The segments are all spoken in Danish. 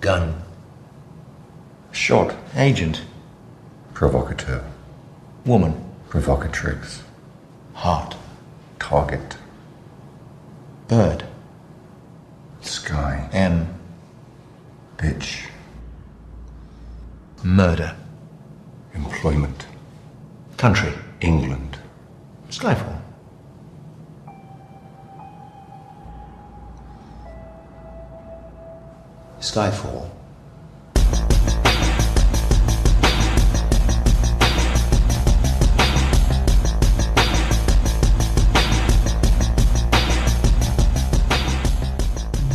Gun. Shot. Agent. Provocateur. Woman. Provocatrix. Heart. Target. Bird. Sky. M. Bitch. Murder. Employment. Country. England. Skyfall. Skyfall.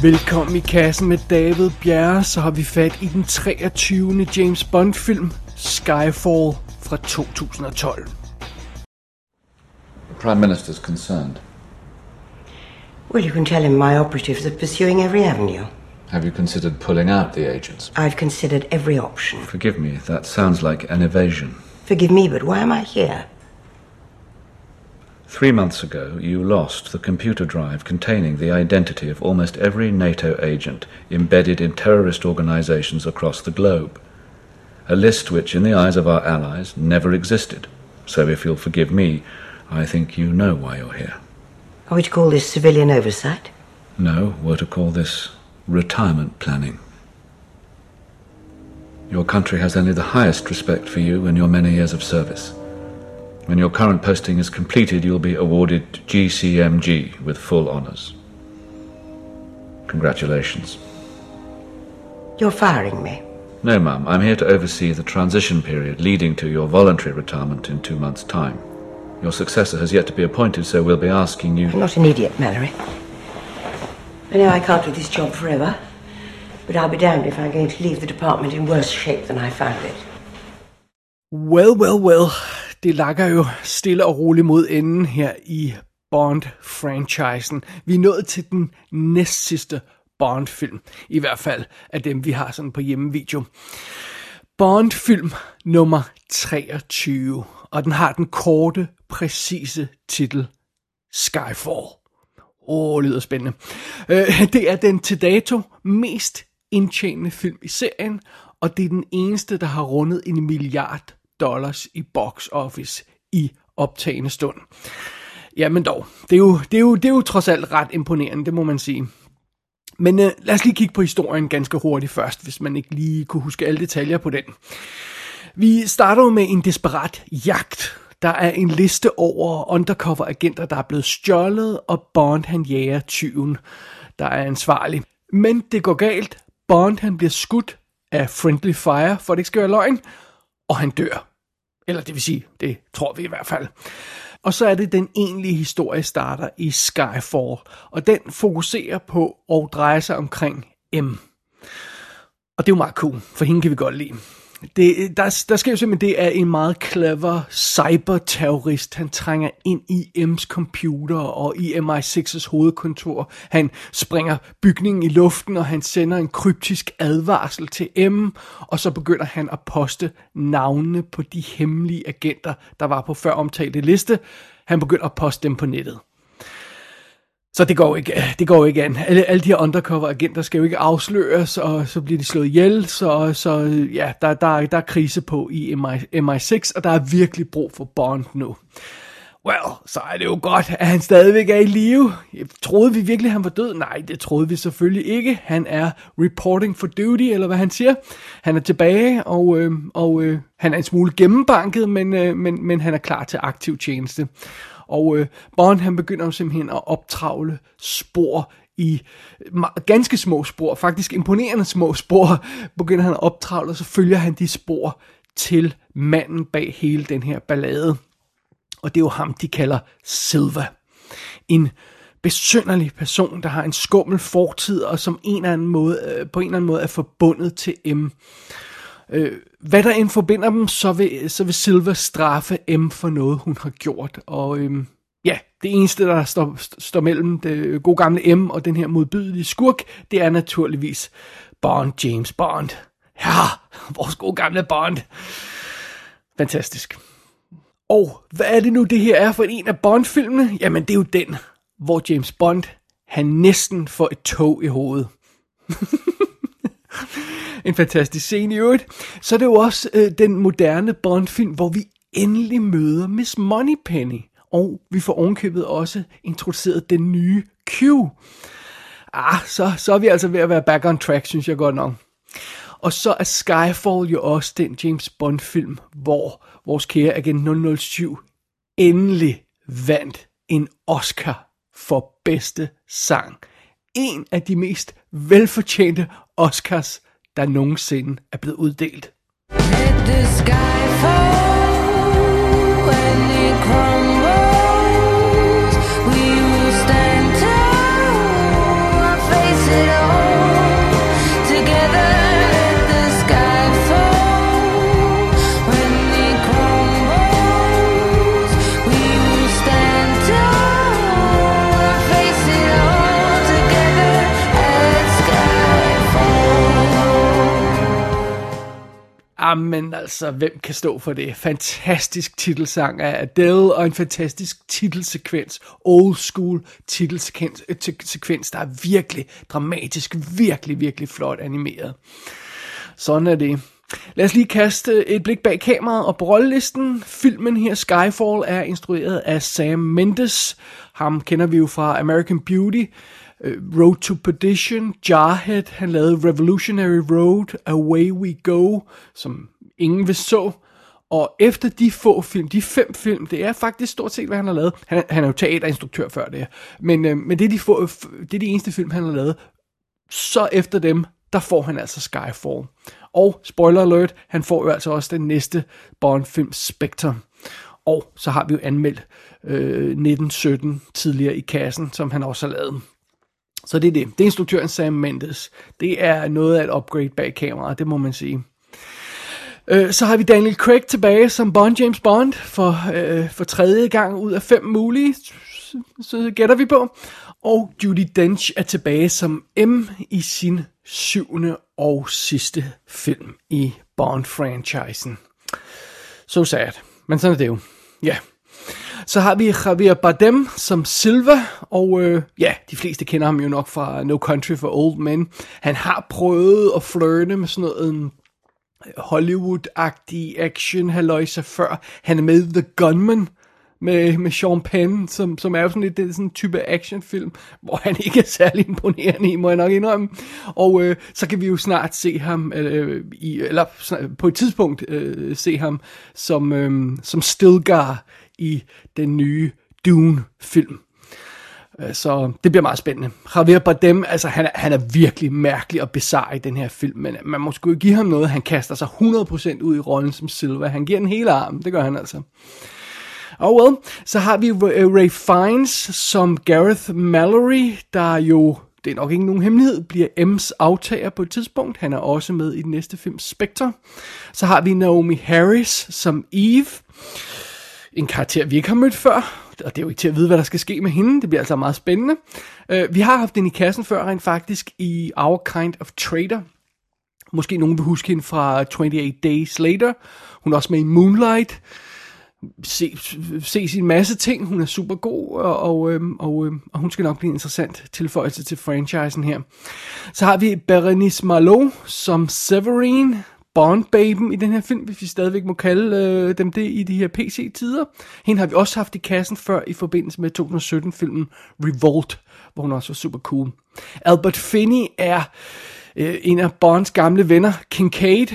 Velkommen i kassen med David Bjerre, så har vi fat i den 23. James Bond film, Skyfall fra 2012. The Prime Minister's concerned. Well, you can tell him my operatives are pursuing every avenue. Have you considered pulling out the agents? I've considered every option. Forgive me, that sounds like an evasion. Forgive me, but why am I here? Three months ago, you lost the computer drive containing the identity of almost every NATO agent embedded in terrorist organizations across the globe. A list which, in the eyes of our allies, never existed. So if you'll forgive me, I think you know why you're here. Are we to call this civilian oversight? No, we're to call this retirement planning. Your country has only the highest respect for you and your many years of service. When your current posting is completed, you'll be awarded GCMG with full honours. Congratulations. You're firing me. No, ma'am, I'm here to oversee the transition period leading to your voluntary retirement in two months' time. Your successor has yet to be appointed, so we'll be asking you. I'm not an idiot, Mallory. I know I can't do this job forever, but I'll be damned if I'm going to leave the department in worse shape than I found it. Well, well, well. Det lakker jo stille og roligt mod enden her i Bond-franchisen. Vi er nået til den næstsidste Bond-film. I hvert fald af dem, vi har sådan på hjemmevideo. Bond-film nummer 23. Og den har den korte, præcise titel Skyfall. Åh, oh, lyder spændende. Øh, det er den til dato mest indtjenende film i serien, og det er den eneste, der har rundet en milliard dollars i box office i optagende stund. Jamen dog, det er jo, det er jo, det er jo trods alt ret imponerende, det må man sige. Men øh, lad os lige kigge på historien ganske hurtigt først, hvis man ikke lige kunne huske alle detaljer på den. Vi starter med en desperat jagt. Der er en liste over undercover-agenter, der er blevet stjålet, og Bond han jager tyven, der er ansvarlig. Men det går galt. Bond han bliver skudt af Friendly Fire, for det ikke skal være løgn, og han dør. Eller det vil sige, det tror vi i hvert fald. Og så er det den egentlige historie starter i Skyfall, og den fokuserer på og drejer sig omkring M. Og det er jo meget cool, for hende kan vi godt lide. Det, der, der sker jo simpelthen, det er en meget clever cyberterrorist. Han trænger ind i M's computer og i MI6's hovedkontor. Han springer bygningen i luften, og han sender en kryptisk advarsel til M, og så begynder han at poste navnene på de hemmelige agenter, der var på før omtalte liste. Han begynder at poste dem på nettet. Så det går ikke, øh, det går ikke an. Alle, alle de her undercover-agenter skal jo ikke afsløres, og så bliver de slået ihjel, så, så ja, der, der, der er krise på i MI, MI6, og der er virkelig brug for Bond nu. Well, så er det jo godt, at han stadigvæk er i live. Troede vi virkelig, at han var død? Nej, det troede vi selvfølgelig ikke. Han er reporting for duty, eller hvad han siger. Han er tilbage, og, øh, og øh, han er en smule gennembanket, men, øh, men, men han er klar til aktiv tjeneste. Og øh, Bond han begynder jo simpelthen at optravle spor i ganske små spor, faktisk imponerende små spor, begynder han at optravle, og så følger han de spor til manden bag hele den her ballade. Og det er jo ham, de kalder Silva. En besynderlig person, der har en skummel fortid, og som en eller anden måde, øh, på en eller anden måde er forbundet til M. Øh, hvad der end forbinder dem, så vil, så vil Silver straffe M for noget, hun har gjort. Og øhm, ja, det eneste, der står, står mellem det gode gamle M og den her modbydelige skurk, det er naturligvis Bond, James Bond. Ja, vores gode gamle Bond. Fantastisk. Og hvad er det nu, det her er for en af Bond-filmene? Jamen, det er jo den, hvor James Bond, han næsten får et tog i hovedet. En fantastisk scene i øvrigt. Så er det jo også øh, den moderne Bond-film, hvor vi endelig møder Miss Moneypenny. Og vi får ovenkøbet også introduceret den nye Q. Ah, så, så er vi altså ved at være back on track, synes jeg godt nok. Og så er Skyfall jo også den James Bond-film, hvor vores kære agent 007 endelig vandt en Oscar for bedste sang. En af de mest velfortjente Oscars, der nogensinde er blevet uddelt. Let the sky fall when you Jamen altså, hvem kan stå for det? Fantastisk titelsang af Adele, og en fantastisk titelsekvens. Old school titelsekvens, øh, sekvens, der er virkelig dramatisk, virkelig, virkelig flot animeret. Sådan er det. Lad os lige kaste øh, et blik bag kameraet og på rollelisten. Filmen her, Skyfall, er instrueret af Sam Mendes. Ham kender vi jo fra American Beauty, Øh, Road to Perdition, Jarhead, han lavede Revolutionary Road, Away We Go, som ingen vil så. Og efter de få film, de fem film, det er faktisk stort set, hvad han har lavet. Han, han er jo teaterinstruktør før det, men, øh, men det, er de få, øh, det er de eneste film, han har lavet. Så efter dem, der får han altså Skyfall. Og spoiler alert, han får jo altså også den næste Bond-film Spectre. Og så har vi jo anmeldt øh, 1917 tidligere i kassen, som han også har lavet. Så det er det. Det er instruktøren Sam Mendes. Det er noget af et upgrade bag kameraet, det må man sige. Øh, så har vi Daniel Craig tilbage som Bond James Bond for, øh, for tredje gang ud af fem mulige, så, så gætter vi på. Og Judy Dench er tilbage som M i sin syvende og sidste film i Bond-franchisen. So sad. Men sådan er det jo. Ja. Så har vi Javier Bardem som Silva, og øh, ja, de fleste kender ham jo nok fra No Country for Old Men. Han har prøvet at flirte med sådan noget um, Hollywood-agtig action halløjse før. Han er med The Gunman med, med Sean Penn, som, som er jo sådan lidt den sådan type actionfilm, hvor han ikke er særlig imponerende i, må jeg nok indrømme. Og øh, så kan vi jo snart se ham, øh, i, eller snart, på et tidspunkt øh, se ham som, øh, som Stilgar i den nye Dune-film. Øh, så det bliver meget spændende. Javier Bardem, altså han er, han er virkelig mærkelig og bizarre i den her film, men man må sgu give ham noget. Han kaster sig 100% ud i rollen som Silva. Han giver den hele armen, det gør han altså. Og well, så har vi øh, Ray Fiennes som Gareth Mallory, der jo, det er nok ikke nogen hemmelighed, bliver M's aftager på et tidspunkt. Han er også med i den næste film Spectre. Så har vi Naomi Harris som Eve en karakter, vi ikke har mødt før, og det er jo ikke til at vide, hvad der skal ske med hende. Det bliver altså meget spændende. Uh, vi har haft den i kassen før, rent faktisk, i Our Kind of Trader. Måske nogen vil huske hende fra 28 Days Later. Hun er også med i Moonlight. Se, se sin masse ting. Hun er super god, og, og, øhm, og, øhm, og hun skal nok blive en interessant tilføjelse til franchisen her. Så har vi Berenice Malo som Severine. Bond-baben i den her film, hvis vi stadigvæk må kalde øh, dem det i de her PC-tider. Hende har vi også haft i kassen før i forbindelse med 2017-filmen Revolt, hvor hun også var super cool. Albert Finney er øh, en af Bonds gamle venner, Kincaid.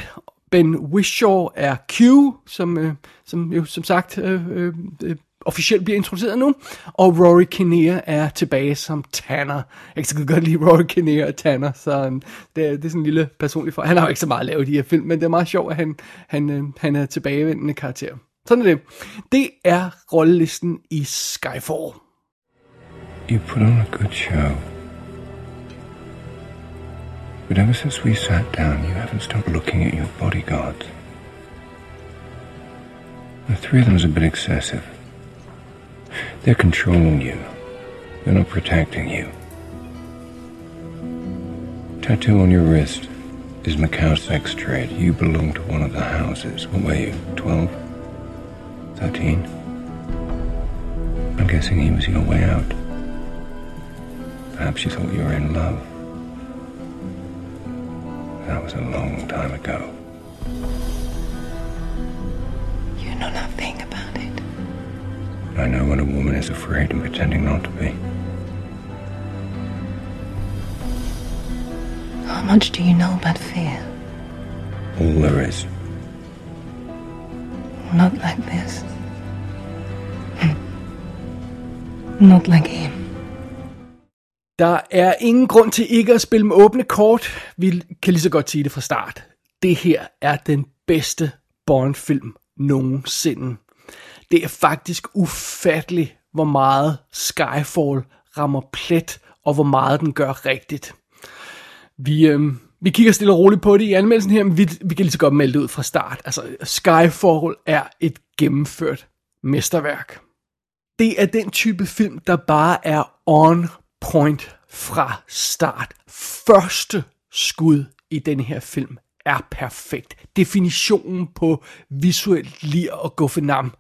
Ben Whishaw er Q, som, øh, som jo som sagt øh, øh, øh, officielt bliver introduceret nu. Og Rory Kinnear er tilbage som Tanner. Jeg kan så godt lide Rory Kinnear og Tanner, så um, det, er, det er sådan en lille personlig for. Han har jo ikke så meget lavet i de her film, men det er meget sjovt, at han, han, øh, han er tilbagevendende karakter. Sådan er det. Det er rollelisten i Skyfall. You put on a good show. But ever since we sat down, you haven't stopped looking at your bodyguards. The three of them is a bit excessive. They're controlling you. They're not protecting you. Tattoo on your wrist is Macau's sex trade. You belong to one of the houses. What were you, 12? 13? I'm guessing he was your way out. Perhaps you thought you were in love. That was a long time ago. You know nothing. I know when a woman is afraid and pretending not to be. How much do you know about fear? All there is. Not like this. Not like him. Der er ingen grund til ikke at spille med åbne kort. Vi kan lige så godt sige det fra start. Det her er den bedste Bond-film nogensinde. Det er faktisk ufatteligt, hvor meget Skyfall rammer plet, og hvor meget den gør rigtigt. Vi, øh, vi kigger stille og roligt på det i anmeldelsen her, men vi, vi kan lige så godt melde det ud fra start. Altså, Skyfall er et gennemført mesterværk. Det er den type film, der bare er on point fra start. Første skud i den her film er perfekt. Definitionen på visuelt lir og guffenam.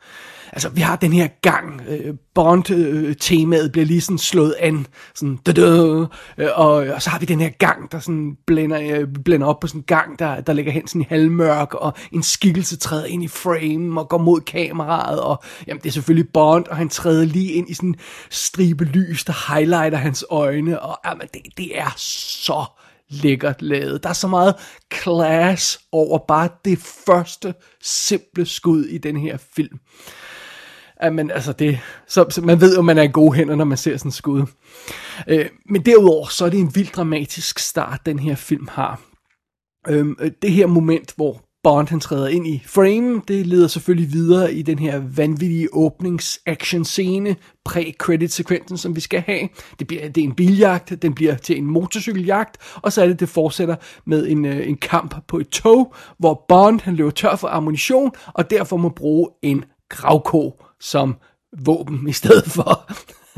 Altså, vi har den her gang. Øh, Bond-temaet bliver lige sådan slået an. Sådan, da -da, øh, og, og så har vi den her gang, der sådan blænder, øh, blænder op på sådan en gang, der, der ligger hen sådan i halvmørk, og en skikkelse træder ind i frame og går mod kameraet, og jamen, det er selvfølgelig Bond, og han træder lige ind i sådan en stribe lys, der highlighter hans øjne, og jamen, det, det er så lækkert lavet. Der er så meget class over bare det første simple skud i den her film. Ja, men altså det, så, så man ved jo, man er i gode hænder, når man ser sådan et skud. Øh, men derudover, så er det en vild dramatisk start, den her film har. Øhm, øh, det her moment, hvor Bond han træder ind i frame, det leder selvfølgelig videre i den her vanvittige åbnings-action scene, pre-credit sekvensen, som vi skal have. Det, bliver, det er en biljagt, den bliver til en motorcykeljagt, og så er det, det fortsætter med en, øh, en kamp på et tog, hvor Bond han løber tør for ammunition, og derfor må bruge en gravko som våben i stedet for.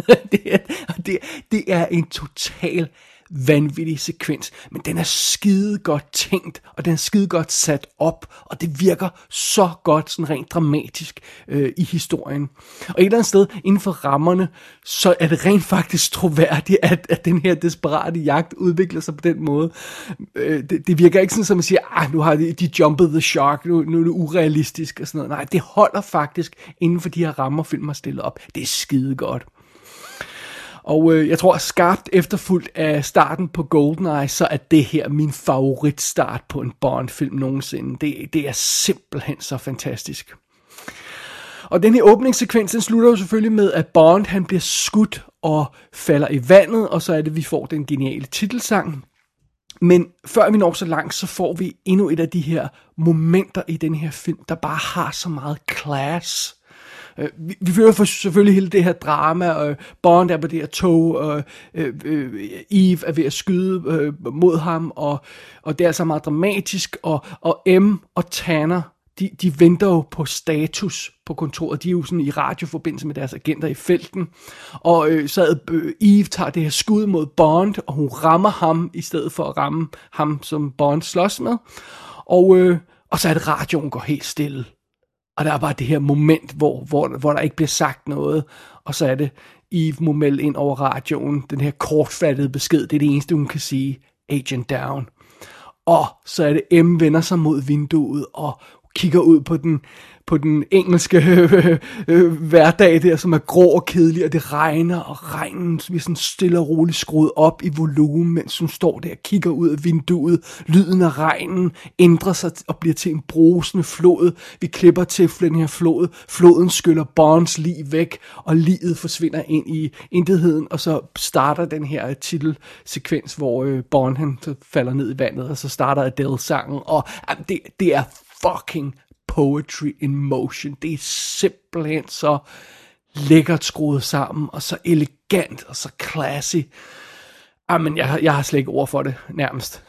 det, er, det, det er en total vanvittig sekvens, men den er skide godt tænkt, og den er skide godt sat op, og det virker så godt sådan rent dramatisk øh, i historien. Og et eller andet sted inden for rammerne, så er det rent faktisk troværdigt, at, at den her desperate jagt udvikler sig på den måde. Øh, det, det virker ikke sådan, som man siger, ah, nu har de, de jumpet the shark, nu, nu er det urealistisk og sådan noget. Nej, det holder faktisk inden for de her rammer, film har stillet op. Det er skide godt. Og øh, jeg tror, skarpt efterfulgt af starten på GoldenEye, så er det her min favoritstart på en Bond-film nogensinde. Det, det er simpelthen så fantastisk. Og den her åbningssekvens, den slutter jo selvfølgelig med, at Bond han bliver skudt og falder i vandet, og så er det, vi får den geniale titelsang. Men før vi når så langt, så får vi endnu et af de her momenter i den her film, der bare har så meget class. Øh, vi, vi føler for selvfølgelig hele det her drama, og Bond er på det her tog, og øh, øh, Eve er ved at skyde øh, mod ham, og, og det er så meget dramatisk, og, og M og Tanner, de, de venter jo på status på kontoret. De er jo sådan i radioforbindelse med deres agenter i felten. Og øh, så øh, Eve tager det her skud mod Bond, og hun rammer ham, i stedet for at ramme ham, som Bond slås med. Og, øh, og så er det radioen går helt stille. Og der er bare det her moment, hvor, hvor, hvor der ikke bliver sagt noget. Og så er det, Eve må melde ind over radioen, den her kortfattede besked, det er det eneste, hun kan sige, Agent Down. Og så er det, M vender sig mod vinduet og kigger ud på den, på den engelske øh, øh, hverdag der, som er grå og kedelig, og det regner, og regnen bliver sådan stille og roligt skruet op i volumen, mens hun står der og kigger ud af vinduet. Lyden af regnen ændrer sig og bliver til en brusende flod. Vi klipper til den her flod. Floden skyller Bonds liv væk, og livet forsvinder ind i intetheden, og så starter den her titelsekvens, hvor øh, Bond han falder ned i vandet, og så starter Adele-sangen, og jamen, det, det er fucking poetry in motion. Det er simpelthen så lækkert skruet sammen, og så elegant, og så classy. Ah, Jamen, jeg, jeg har slet ikke ord for det, nærmest.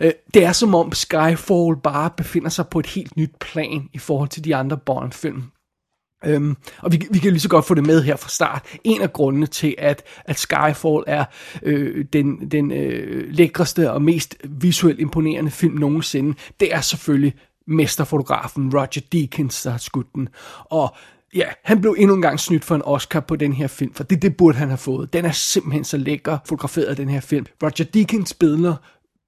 Øh, det er som om Skyfall bare befinder sig på et helt nyt plan i forhold til de andre Bond-film. Øhm, og vi, vi kan lige så godt få det med her fra start. En af grundene til, at, at Skyfall er øh, den, den øh, lækreste og mest visuelt imponerende film nogensinde, det er selvfølgelig mesterfotografen Roger Deakins, der har skudt den. Og ja, han blev endnu en gang snydt for en Oscar på den her film, for det, det burde han have fået. Den er simpelthen så lækker fotograferet, den her film. Roger Deakins billeder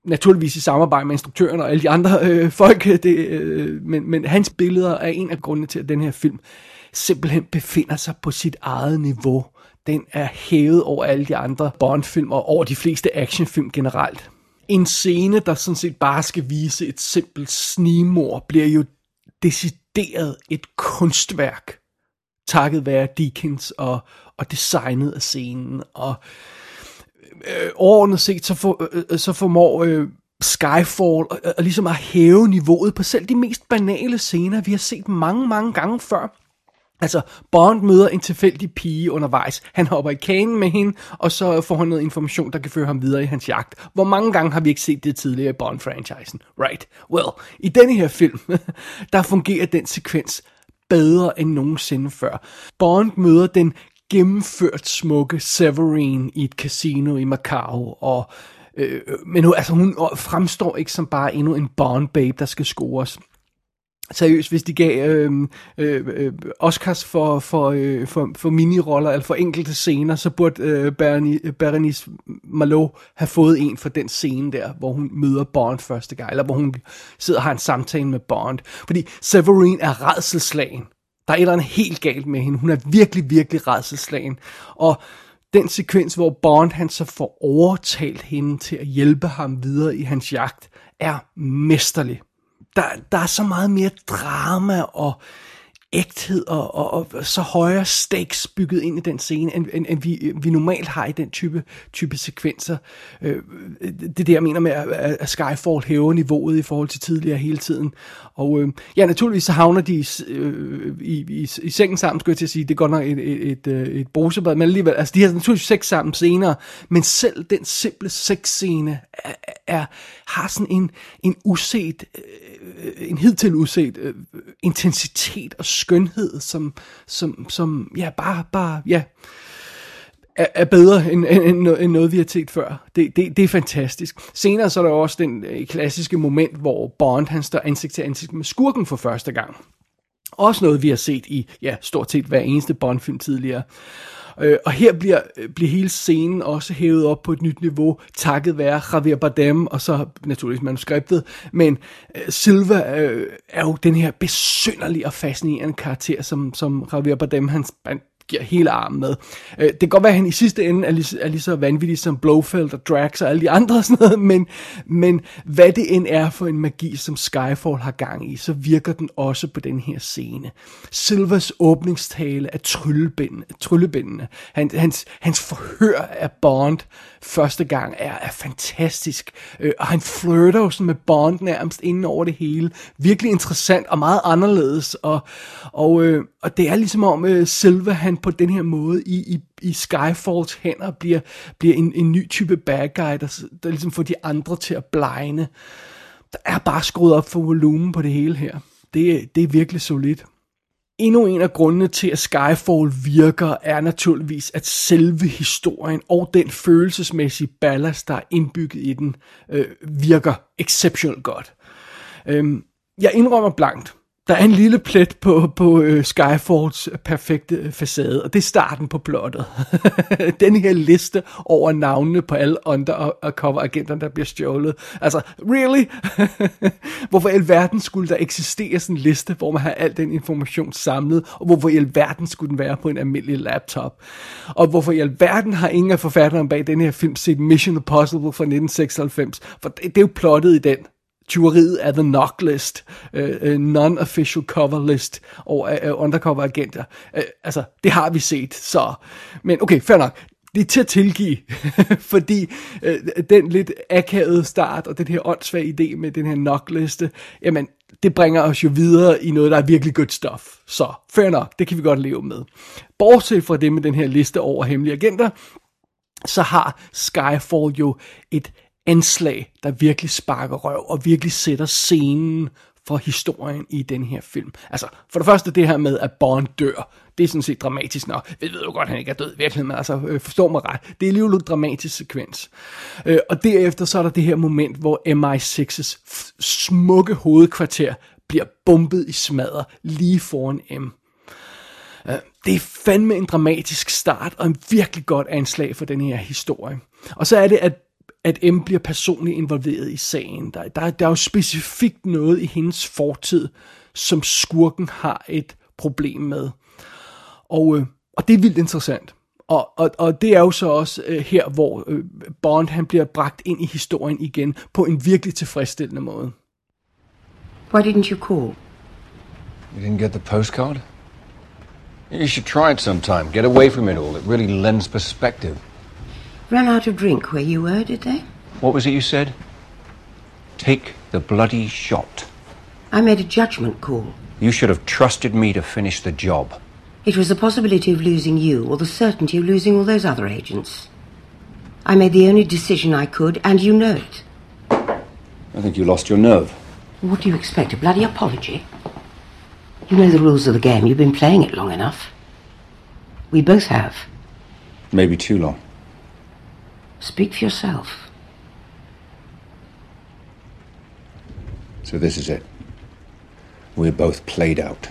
naturligvis i samarbejde med instruktøren og alle de andre øh, folk, øh, det, øh, men, men hans billeder er en af grundene til, at den her film simpelthen befinder sig på sit eget niveau. Den er hævet over alle de andre Bond-film og over de fleste actionfilm generelt. En scene, der sådan set bare skal vise et simpelt snimor, bliver jo decideret et kunstværk, takket være Deakins og, og designet af scenen. Og øh, overordnet set, så, for, øh, øh, så formår øh, Skyfall og, og ligesom at hæve niveauet på selv de mest banale scener, vi har set mange, mange gange før. Altså, Bond møder en tilfældig pige undervejs. Han hopper i kanen med hende, og så får han noget information, der kan føre ham videre i hans jagt. Hvor mange gange har vi ikke set det tidligere i Bond-franchisen? Right. Well, i denne her film, der fungerer den sekvens bedre end nogensinde før. Bond møder den gennemført smukke Severine i et casino i Macau, og øh, øh men altså, hun fremstår ikke som bare endnu en Bond-babe, der skal scores seriøst, hvis de gav øhm, øh, øh, Oscars for, for, øh, for, for miniroller, eller for enkelte scener, så burde øh, Berenice, Berenice Malo have fået en for den scene der, hvor hun møder Bond første gang, eller hvor hun sidder og har en samtale med Bond. Fordi Severine er redselslagen. Der er et eller andet helt galt med hende. Hun er virkelig, virkelig redselslagen. Og den sekvens, hvor Bond han så får overtalt hende til at hjælpe ham videre i hans jagt, er mesterlig der, der er så meget mere drama og ægthed og, og, og så højere stakes bygget ind i den scene, end, end, end vi, vi normalt har i den type, type sekvenser. Øh, det er det, jeg mener med, at, at Skyfall hæver niveauet i forhold til tidligere hele tiden. Og øh, ja, naturligvis så havner de øh, i, i, i sengen sammen, skulle jeg til at sige. Det er godt nok et, et, et, øh, et brusebad, men alligevel, altså de har naturligvis sex sammen senere, men selv den simple sexscene er, er, har sådan en, en uset, øh, en hidtil uset øh, intensitet og skønhed, som, som, som ja, bare, bare, ja, er, er bedre end, end, end noget, vi har set før. Det, det, det er fantastisk. Senere så er der også den øh, klassiske moment, hvor Bond han står ansigt til ansigt med skurken for første gang. Også noget, vi har set i, ja, stort set hver eneste Bond-film tidligere. Øh, og her bliver, øh, bliver hele scenen også hævet op på et nyt niveau, takket være Javier Bardem, og så naturligvis manuskriptet. Men øh, Silva øh, er jo den her besynderlige og fascinerende karakter, som, som Javier Bardem han, han giver hele armen med. Øh, det kan godt være, at han i sidste ende er lige, er lige så vanvittig som Blofeld og Drax og alle de andre og sådan noget, men, men hvad det end er for en magi, som Skyfall har gang i, så virker den også på den her scene. Silvers åbningstale er tryllebindende. tryllebindende. Han, hans, hans forhør af Bond første gang er, er fantastisk, øh, og han flirter jo sådan med Bond nærmest inden over det hele. Virkelig interessant og meget anderledes, og, og, øh, og det er ligesom om øh, Silva, han på den her måde i, i, i Skyfalls hænder bliver, bliver en, en ny type bad guy, der, der ligesom får de andre til at blegne. Der er bare skruet op for volumen på det hele her. Det, det er virkelig solidt. Endnu en af grundene til, at Skyfall virker, er naturligvis, at selve historien og den følelsesmæssige ballast, der er indbygget i den, øh, virker exceptionelt godt. Øhm, jeg indrømmer blankt, der er en lille plet på, på øh, uh, Skyfalls perfekte øh, facade, og det er starten på plottet. Den her liste over navnene på alle undercover agenter, der bliver stjålet. Altså, really? hvorfor i alverden skulle der eksistere sådan en liste, hvor man har al den information samlet, og hvorfor i alverden skulle den være på en almindelig laptop? Og hvorfor i alverden har ingen af forfatterne bag den her film set Mission Impossible fra 1996? For det, det er jo plottet i den tyveriet af The Knock List, uh, non-official cover list over uh, øh, undercover agenter. Uh, altså, det har vi set, så... Men okay, fair nok. Det er til at tilgive, fordi uh, den lidt akavede start og den her åndssvage idé med den her knock-liste, jamen, det bringer os jo videre i noget, der er virkelig godt stof. Så, fair nok, det kan vi godt leve med. Bortset fra det med den her liste over hemmelige agenter, så har Skyfall jo et anslag, der virkelig sparker røv og virkelig sætter scenen for historien i den her film. Altså, for det første det her med, at Bond dør, det er sådan set dramatisk nok. Vi ved jo godt, at han ikke er død i virkeligheden, men altså, øh, forstå mig ret. Det er alligevel en dramatisk sekvens. Øh, og derefter så er der det her moment, hvor MI6's smukke hovedkvarter bliver bumpet i smadder lige foran M. Øh, det er fandme en dramatisk start og en virkelig godt anslag for den her historie. Og så er det, at at M bliver personligt involveret i sagen. Der, der, der er jo specifikt noget i hendes fortid, som skurken har et problem med. Og, øh, og det er vildt interessant. Og, og, og det er jo så også øh, her, hvor øh, Bond han bliver bragt ind i historien igen på en virkelig tilfredsstillende måde. Why didn't you call? You didn't get the postcard? You should try it sometime. Get away from it all. It really lends perspective. Ran out of drink where you were, did they? What was it you said? Take the bloody shot. I made a judgment call. You should have trusted me to finish the job. It was the possibility of losing you or the certainty of losing all those other agents. I made the only decision I could, and you know it. I think you lost your nerve. What do you expect? A bloody apology? You know the rules of the game. You've been playing it long enough. We both have. Maybe too long. Speak for yourself. So this is it. We're both played out.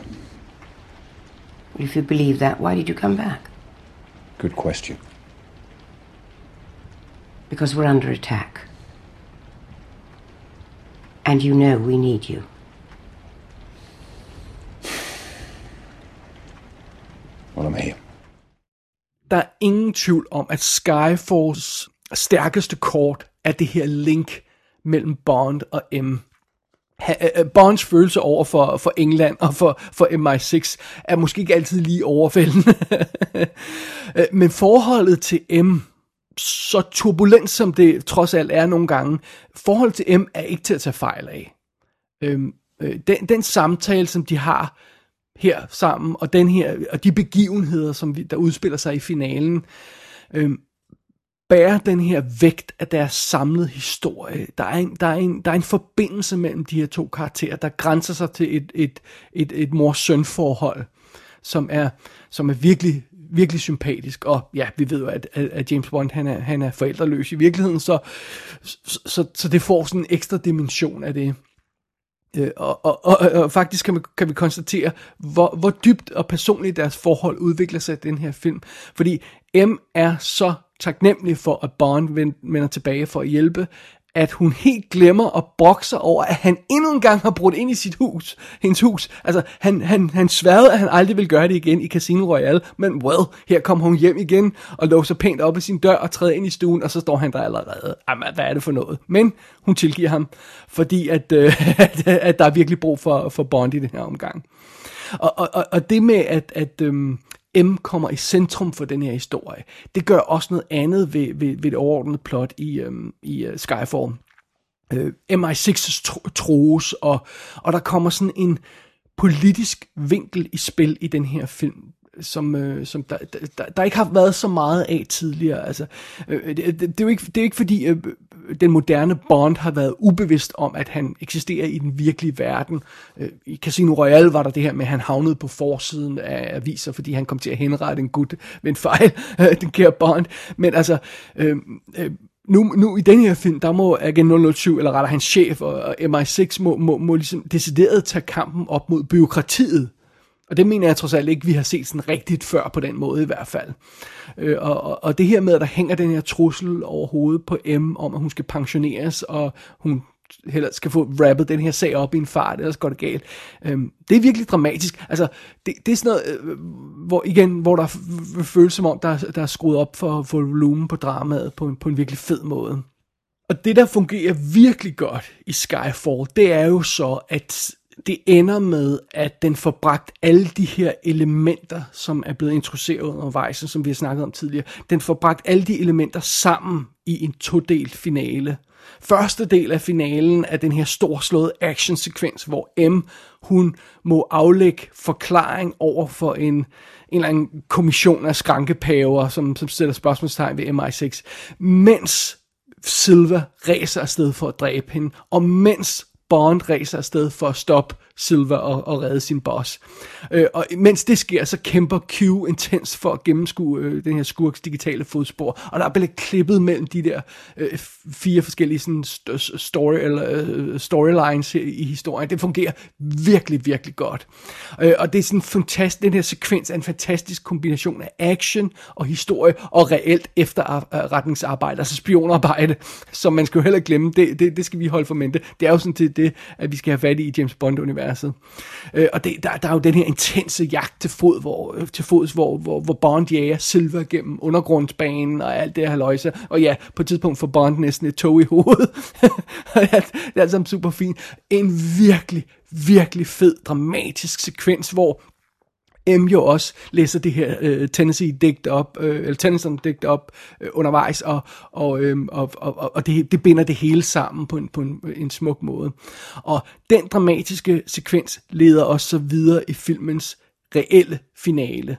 If you believe that, why did you come back? Good question. Because we're under attack. And you know we need you. Well, I'm here. Der er ingen tvivl om, at Skyfalls stærkeste kort er det her link mellem Bond og M. Øh, øh, Bonds følelse over for, for England og for, for MI6 er måske ikke altid lige overvældende. Øh, men forholdet til M, så turbulent som det trods alt er nogle gange, forholdet til M er ikke til at tage fejl af. Øhm, øh, den, den samtale, som de har her sammen, og den her, og de begivenheder, som vi, der udspiller sig i finalen, øhm, bærer den her vægt af deres samlede historie. Der er, en, der, er en, der er en forbindelse mellem de her to karakterer, der grænser sig til et, et, et, et mor-søn-forhold, som er, som er virkelig, virkelig sympatisk. Og ja, vi ved jo, at, at, James Bond han er, han er forældreløs i virkeligheden, så, så, så, så det får sådan en ekstra dimension af det. Øh, og, og, og, og faktisk kan, man, kan vi konstatere, hvor, hvor dybt og personligt deres forhold udvikler sig i den her film. Fordi M er så taknemmelig for, at Bond vender tilbage for at hjælpe, at hun helt glemmer at brokse over, at han endnu en gang har brudt ind i sit hus, hendes hus. Altså, han, han, han sværede, at han aldrig ville gøre det igen i Casino Royale, men well, her kommer hun hjem igen, og låser pænt op i sin dør, og træder ind i stuen, og så står han der allerede. Jamen, hvad er det for noget? Men hun tilgiver ham, fordi at, øh, at, at der er virkelig brug for, for Bond i den her omgang. Og, og, og- og det med, at, at øhm, M kommer i centrum for den her historie, det gør også noget andet ved, ved, ved det overordnede plot i, øhm, i uh, Skyfall. Øh, MI6's tro- troes, og, og der kommer sådan en politisk vinkel i spil i den her film, som, øh, som der, der, der ikke har været så meget af tidligere. Altså, øh, det, det, det, er jo ikke, det er ikke fordi øh, den moderne Bond har været ubevidst om, at han eksisterer i den virkelige verden. Øh, I Casino Royale var der det her med, at han havnede på forsiden af aviser, fordi han kom til at henrette en gut ved en fejl, øh, den kære Bond. Men altså, øh, øh, nu, nu i den her film, der må Agent 007, eller rettere hans chef og, og MI6, må, må, må ligesom decideret tage kampen op mod byråkratiet. Og det mener jeg trods alt ikke, vi har set sådan rigtigt før på den måde i hvert fald. Øh, og, og, og det her med, at der hænger den her trussel over hovedet på M, om at hun skal pensioneres, og hun heller skal få rappet den her sag op i en fart, ellers går det galt. Øhm, det er virkelig dramatisk. Altså, det, det er sådan noget, øh, hvor igen, hvor der føles som om, der, der er skruet op for, for volumen på dramaet på en, på en virkelig fed måde. Og det, der fungerer virkelig godt i Skyfall, det er jo så, at det ender med, at den får bragt alle de her elementer, som er blevet introduceret undervejs, som vi har snakket om tidligere, den får bragt alle de elementer sammen i en todelt finale. Første del af finalen er den her storslåede actionsekvens, hvor M, hun må aflægge forklaring over for en, en eller anden kommission af skrankepaver, som, som stiller spørgsmålstegn ved MI6, mens Silva ræser afsted for at dræbe hende, og mens Bond racer afsted for at stoppe Silver og, og redde sin boss. Øh, og mens det sker, så kæmper Q intens for at gennemskue øh, den her skurks digitale fodspor. Og der er blevet klippet mellem de der øh, fire forskellige sådan, st- story, eller, øh, storylines i, i historien. Det fungerer virkelig, virkelig godt. Øh, og det er sådan fantastisk, den her sekvens er en fantastisk kombination af action og historie og reelt efterretningsarbejde, altså spionarbejde, som man skal jo heller glemme. Det, det, det skal vi holde for mente. Det er jo sådan til det, at vi skal have fat i James Bond-universet. Øh, og det, der, der er jo den her intense jagt til, fod, hvor, øh, til fods, hvor, hvor, hvor Bond jager Silver gennem undergrundsbanen og alt det her løjse. Og ja, på et tidspunkt får Bond næsten et tog i hovedet. det er alt sammen super fint. En virkelig, virkelig fed, dramatisk sekvens, hvor M jo også læser det her øh, Tennessee-digt op, øh, eller Tennyson-digt op øh, undervejs, og, og, øh, og, og, og det, det binder det hele sammen på en, på en, en smuk måde. Og den dramatiske sekvens leder os så videre i filmens reelle finale.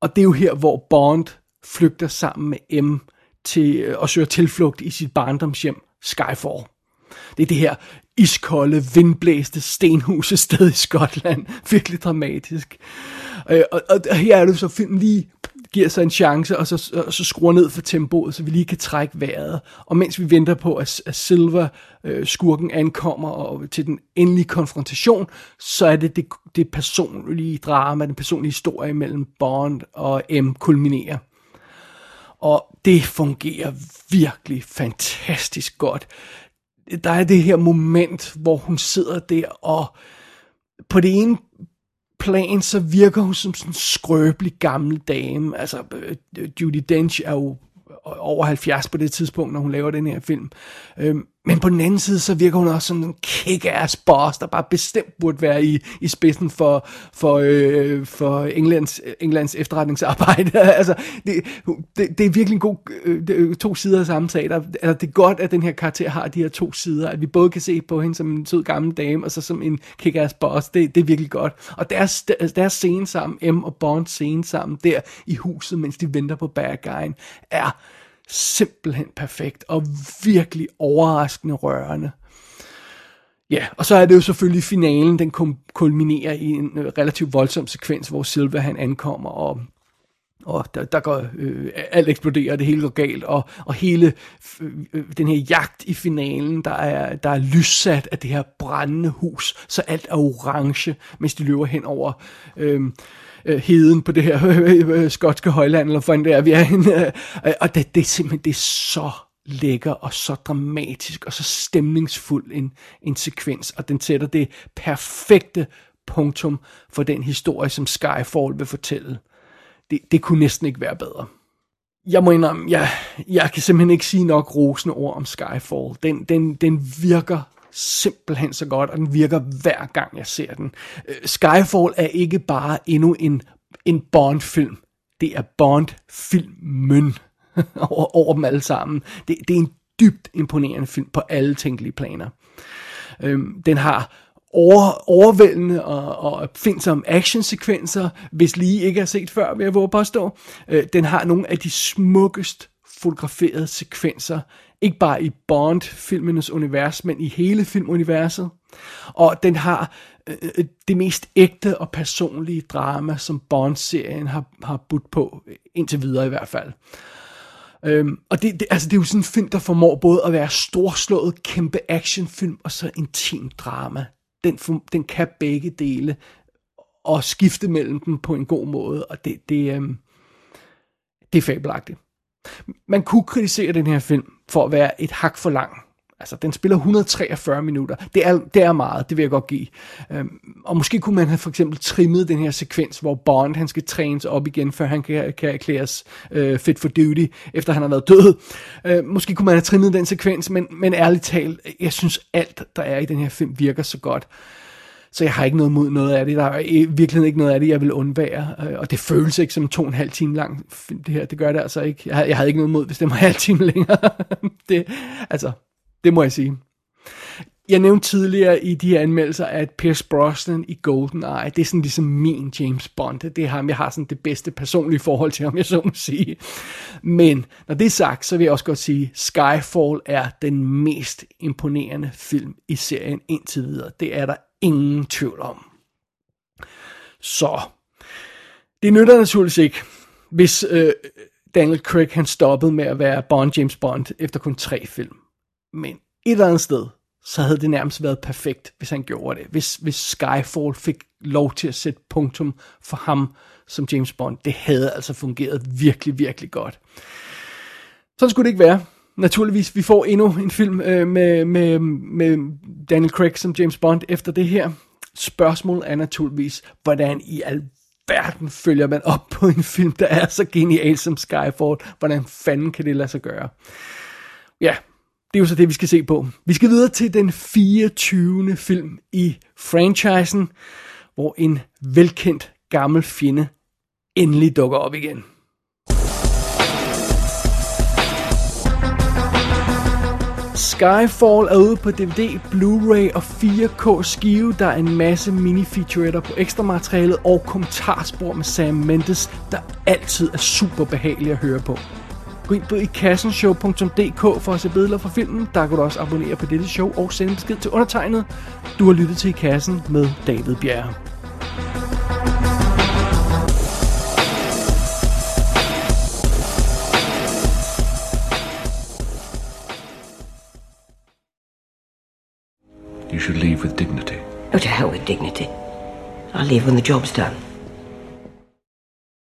Og det er jo her, hvor Bond flygter sammen med M til øh, at søge tilflugt i sit barndomshjem Skyfall. Det er det her iskolde, vindblæste stenhuse sted i Skotland. Virkelig dramatisk. Øh, og, og, og her er det så, filmen lige giver sig en chance, og så, og så skruer ned for tempoet, så vi lige kan trække vejret. Og mens vi venter på, at, at Silver, øh, skurken, ankommer og til den endelige konfrontation, så er det det, det personlige drama, den personlige historie mellem Bond og M kulminerer. Og det fungerer virkelig fantastisk godt. Der er det her moment, hvor hun sidder der, og på det ene plan, så virker hun som sådan en skrøbelig gammel dame. Altså, øh, Judy Dench er jo over 70 på det tidspunkt, når hun laver den her film. Øhm, men på den anden side, så virker hun også som en kick-ass boss, der bare bestemt burde være i, i spidsen for, for, øh, for Englands, Englands efterretningsarbejde. altså, det, det, det er virkelig en god øh, det øh, to sider af samme sag. Der, altså, det er godt, at den her karakter har de her to sider, at vi både kan se på hende som en sød gammel dame, og så som en kick-ass boss. Det, det er virkelig godt. Og deres, altså, deres scene sammen, M og Bond scene sammen, der i huset, mens de venter på bad guyen, er simpelthen perfekt og virkelig overraskende rørende. Ja, og så er det jo selvfølgelig finalen, den kulminerer i en øh, relativt voldsom sekvens, hvor Silva han ankommer, og, og der, der går, øh, alt eksploderer, det hele går galt, og, og hele øh, den her jagt i finalen, der er, der er lyssat af det her brændende hus, så alt er orange, mens de løber hen over... Øh, øh, heden på det her øh, øh, skotske højland, eller hvordan det er, vi er henne. Øh, og det, det er simpelthen det er så lækker og så dramatisk og så stemningsfuld en, en sekvens, og den sætter det perfekte punktum for den historie, som Skyfall vil fortælle. Det, det kunne næsten ikke være bedre. Jeg må indrømme, jeg, jeg kan simpelthen ikke sige nok rosende ord om Skyfall. Den, den, den virker simpelthen så godt, og den virker hver gang jeg ser den. Øh, Skyfall er ikke bare endnu en, en Bond-film. Det er Bond-filmen over, over dem alle sammen. Det, det er en dybt imponerende film på alle tænkelige planer. Øhm, den har over, overvældende og, og findsomme actionsekvenser, hvis lige ikke har set før, vil jeg våge påstå. Øh, den har nogle af de smukkest fotograferede sekvenser ikke bare i Bond-filmenes univers, men i hele filmuniverset. Og den har øh, øh, det mest ægte og personlige drama, som Bond-serien har, har budt på, indtil videre i hvert fald. Øhm, og det, det, altså det er jo sådan en film, der formår både at være storslået, kæmpe actionfilm, og så intim drama. Den, den kan begge dele, og skifte mellem dem på en god måde, og det, det, øhm, det er fabelagtigt. Man kunne kritisere den her film for at være et hak for lang. Altså, den spiller 143 minutter. Det er, det er meget, det vil jeg godt give. Øhm, og måske kunne man have for eksempel trimmet den her sekvens, hvor Bond han skal trænes op igen, før han kan, kan erklæres øh, fit for duty, efter han har været død. Øh, måske kunne man have trimmet den sekvens, men, men ærligt talt, jeg synes alt, der er i den her film, virker så godt. Så jeg har ikke noget mod noget af det. Der er virkelig ikke noget af det, jeg vil undvære. Øh, og det føles ikke som to og en halv time lang film, det her. Det gør det altså ikke. Jeg, jeg havde ikke noget mod, hvis det var en halv time længere. det, altså, det må jeg sige. Jeg nævnte tidligere i de her anmeldelser, at Pierce Brosnan i GoldenEye, det er sådan ligesom min James Bond. Det er ham, jeg har sådan det bedste personlige forhold til ham, jeg så må sige. Men når det er sagt, så vil jeg også godt sige, Skyfall er den mest imponerende film i serien indtil videre. Det er der ingen tvivl om. Så, det nytter naturligvis ikke, hvis øh, Daniel Craig han stoppede med at være Bond James Bond efter kun tre film. Men et eller andet sted, så havde det nærmest været perfekt, hvis han gjorde det. Hvis, hvis Skyfall fik lov til at sætte punktum for ham som James Bond, det havde altså fungeret virkelig, virkelig godt. Sådan skulle det ikke være. Naturligvis, vi får endnu en film øh, med, med, med Daniel Craig som James Bond efter det her. Spørgsmålet er naturligvis, hvordan i alverden følger man op på en film, der er så genial som Skyfall? Hvordan fanden kan det lade sig gøre? Ja, det er jo så det, vi skal se på. Vi skal videre til den 24. film i franchisen, hvor en velkendt gammel fjende endelig dukker op igen. Skyfall er ude på DVD, Blu-ray og 4K skive. Der er en masse mini-featuretter på ekstra materialet og kommentarspor med Sam Mendes, der altid er super behagelig at høre på. Gå ind på ikassenshow.dk for at se billeder fra filmen. Der kan du også abonnere på dette show og sende besked til undertegnet. Du har lyttet til I Kassen med David Bjerre. You should leave with dignity. Oh, to hell with dignity. I'll leave when the job's done.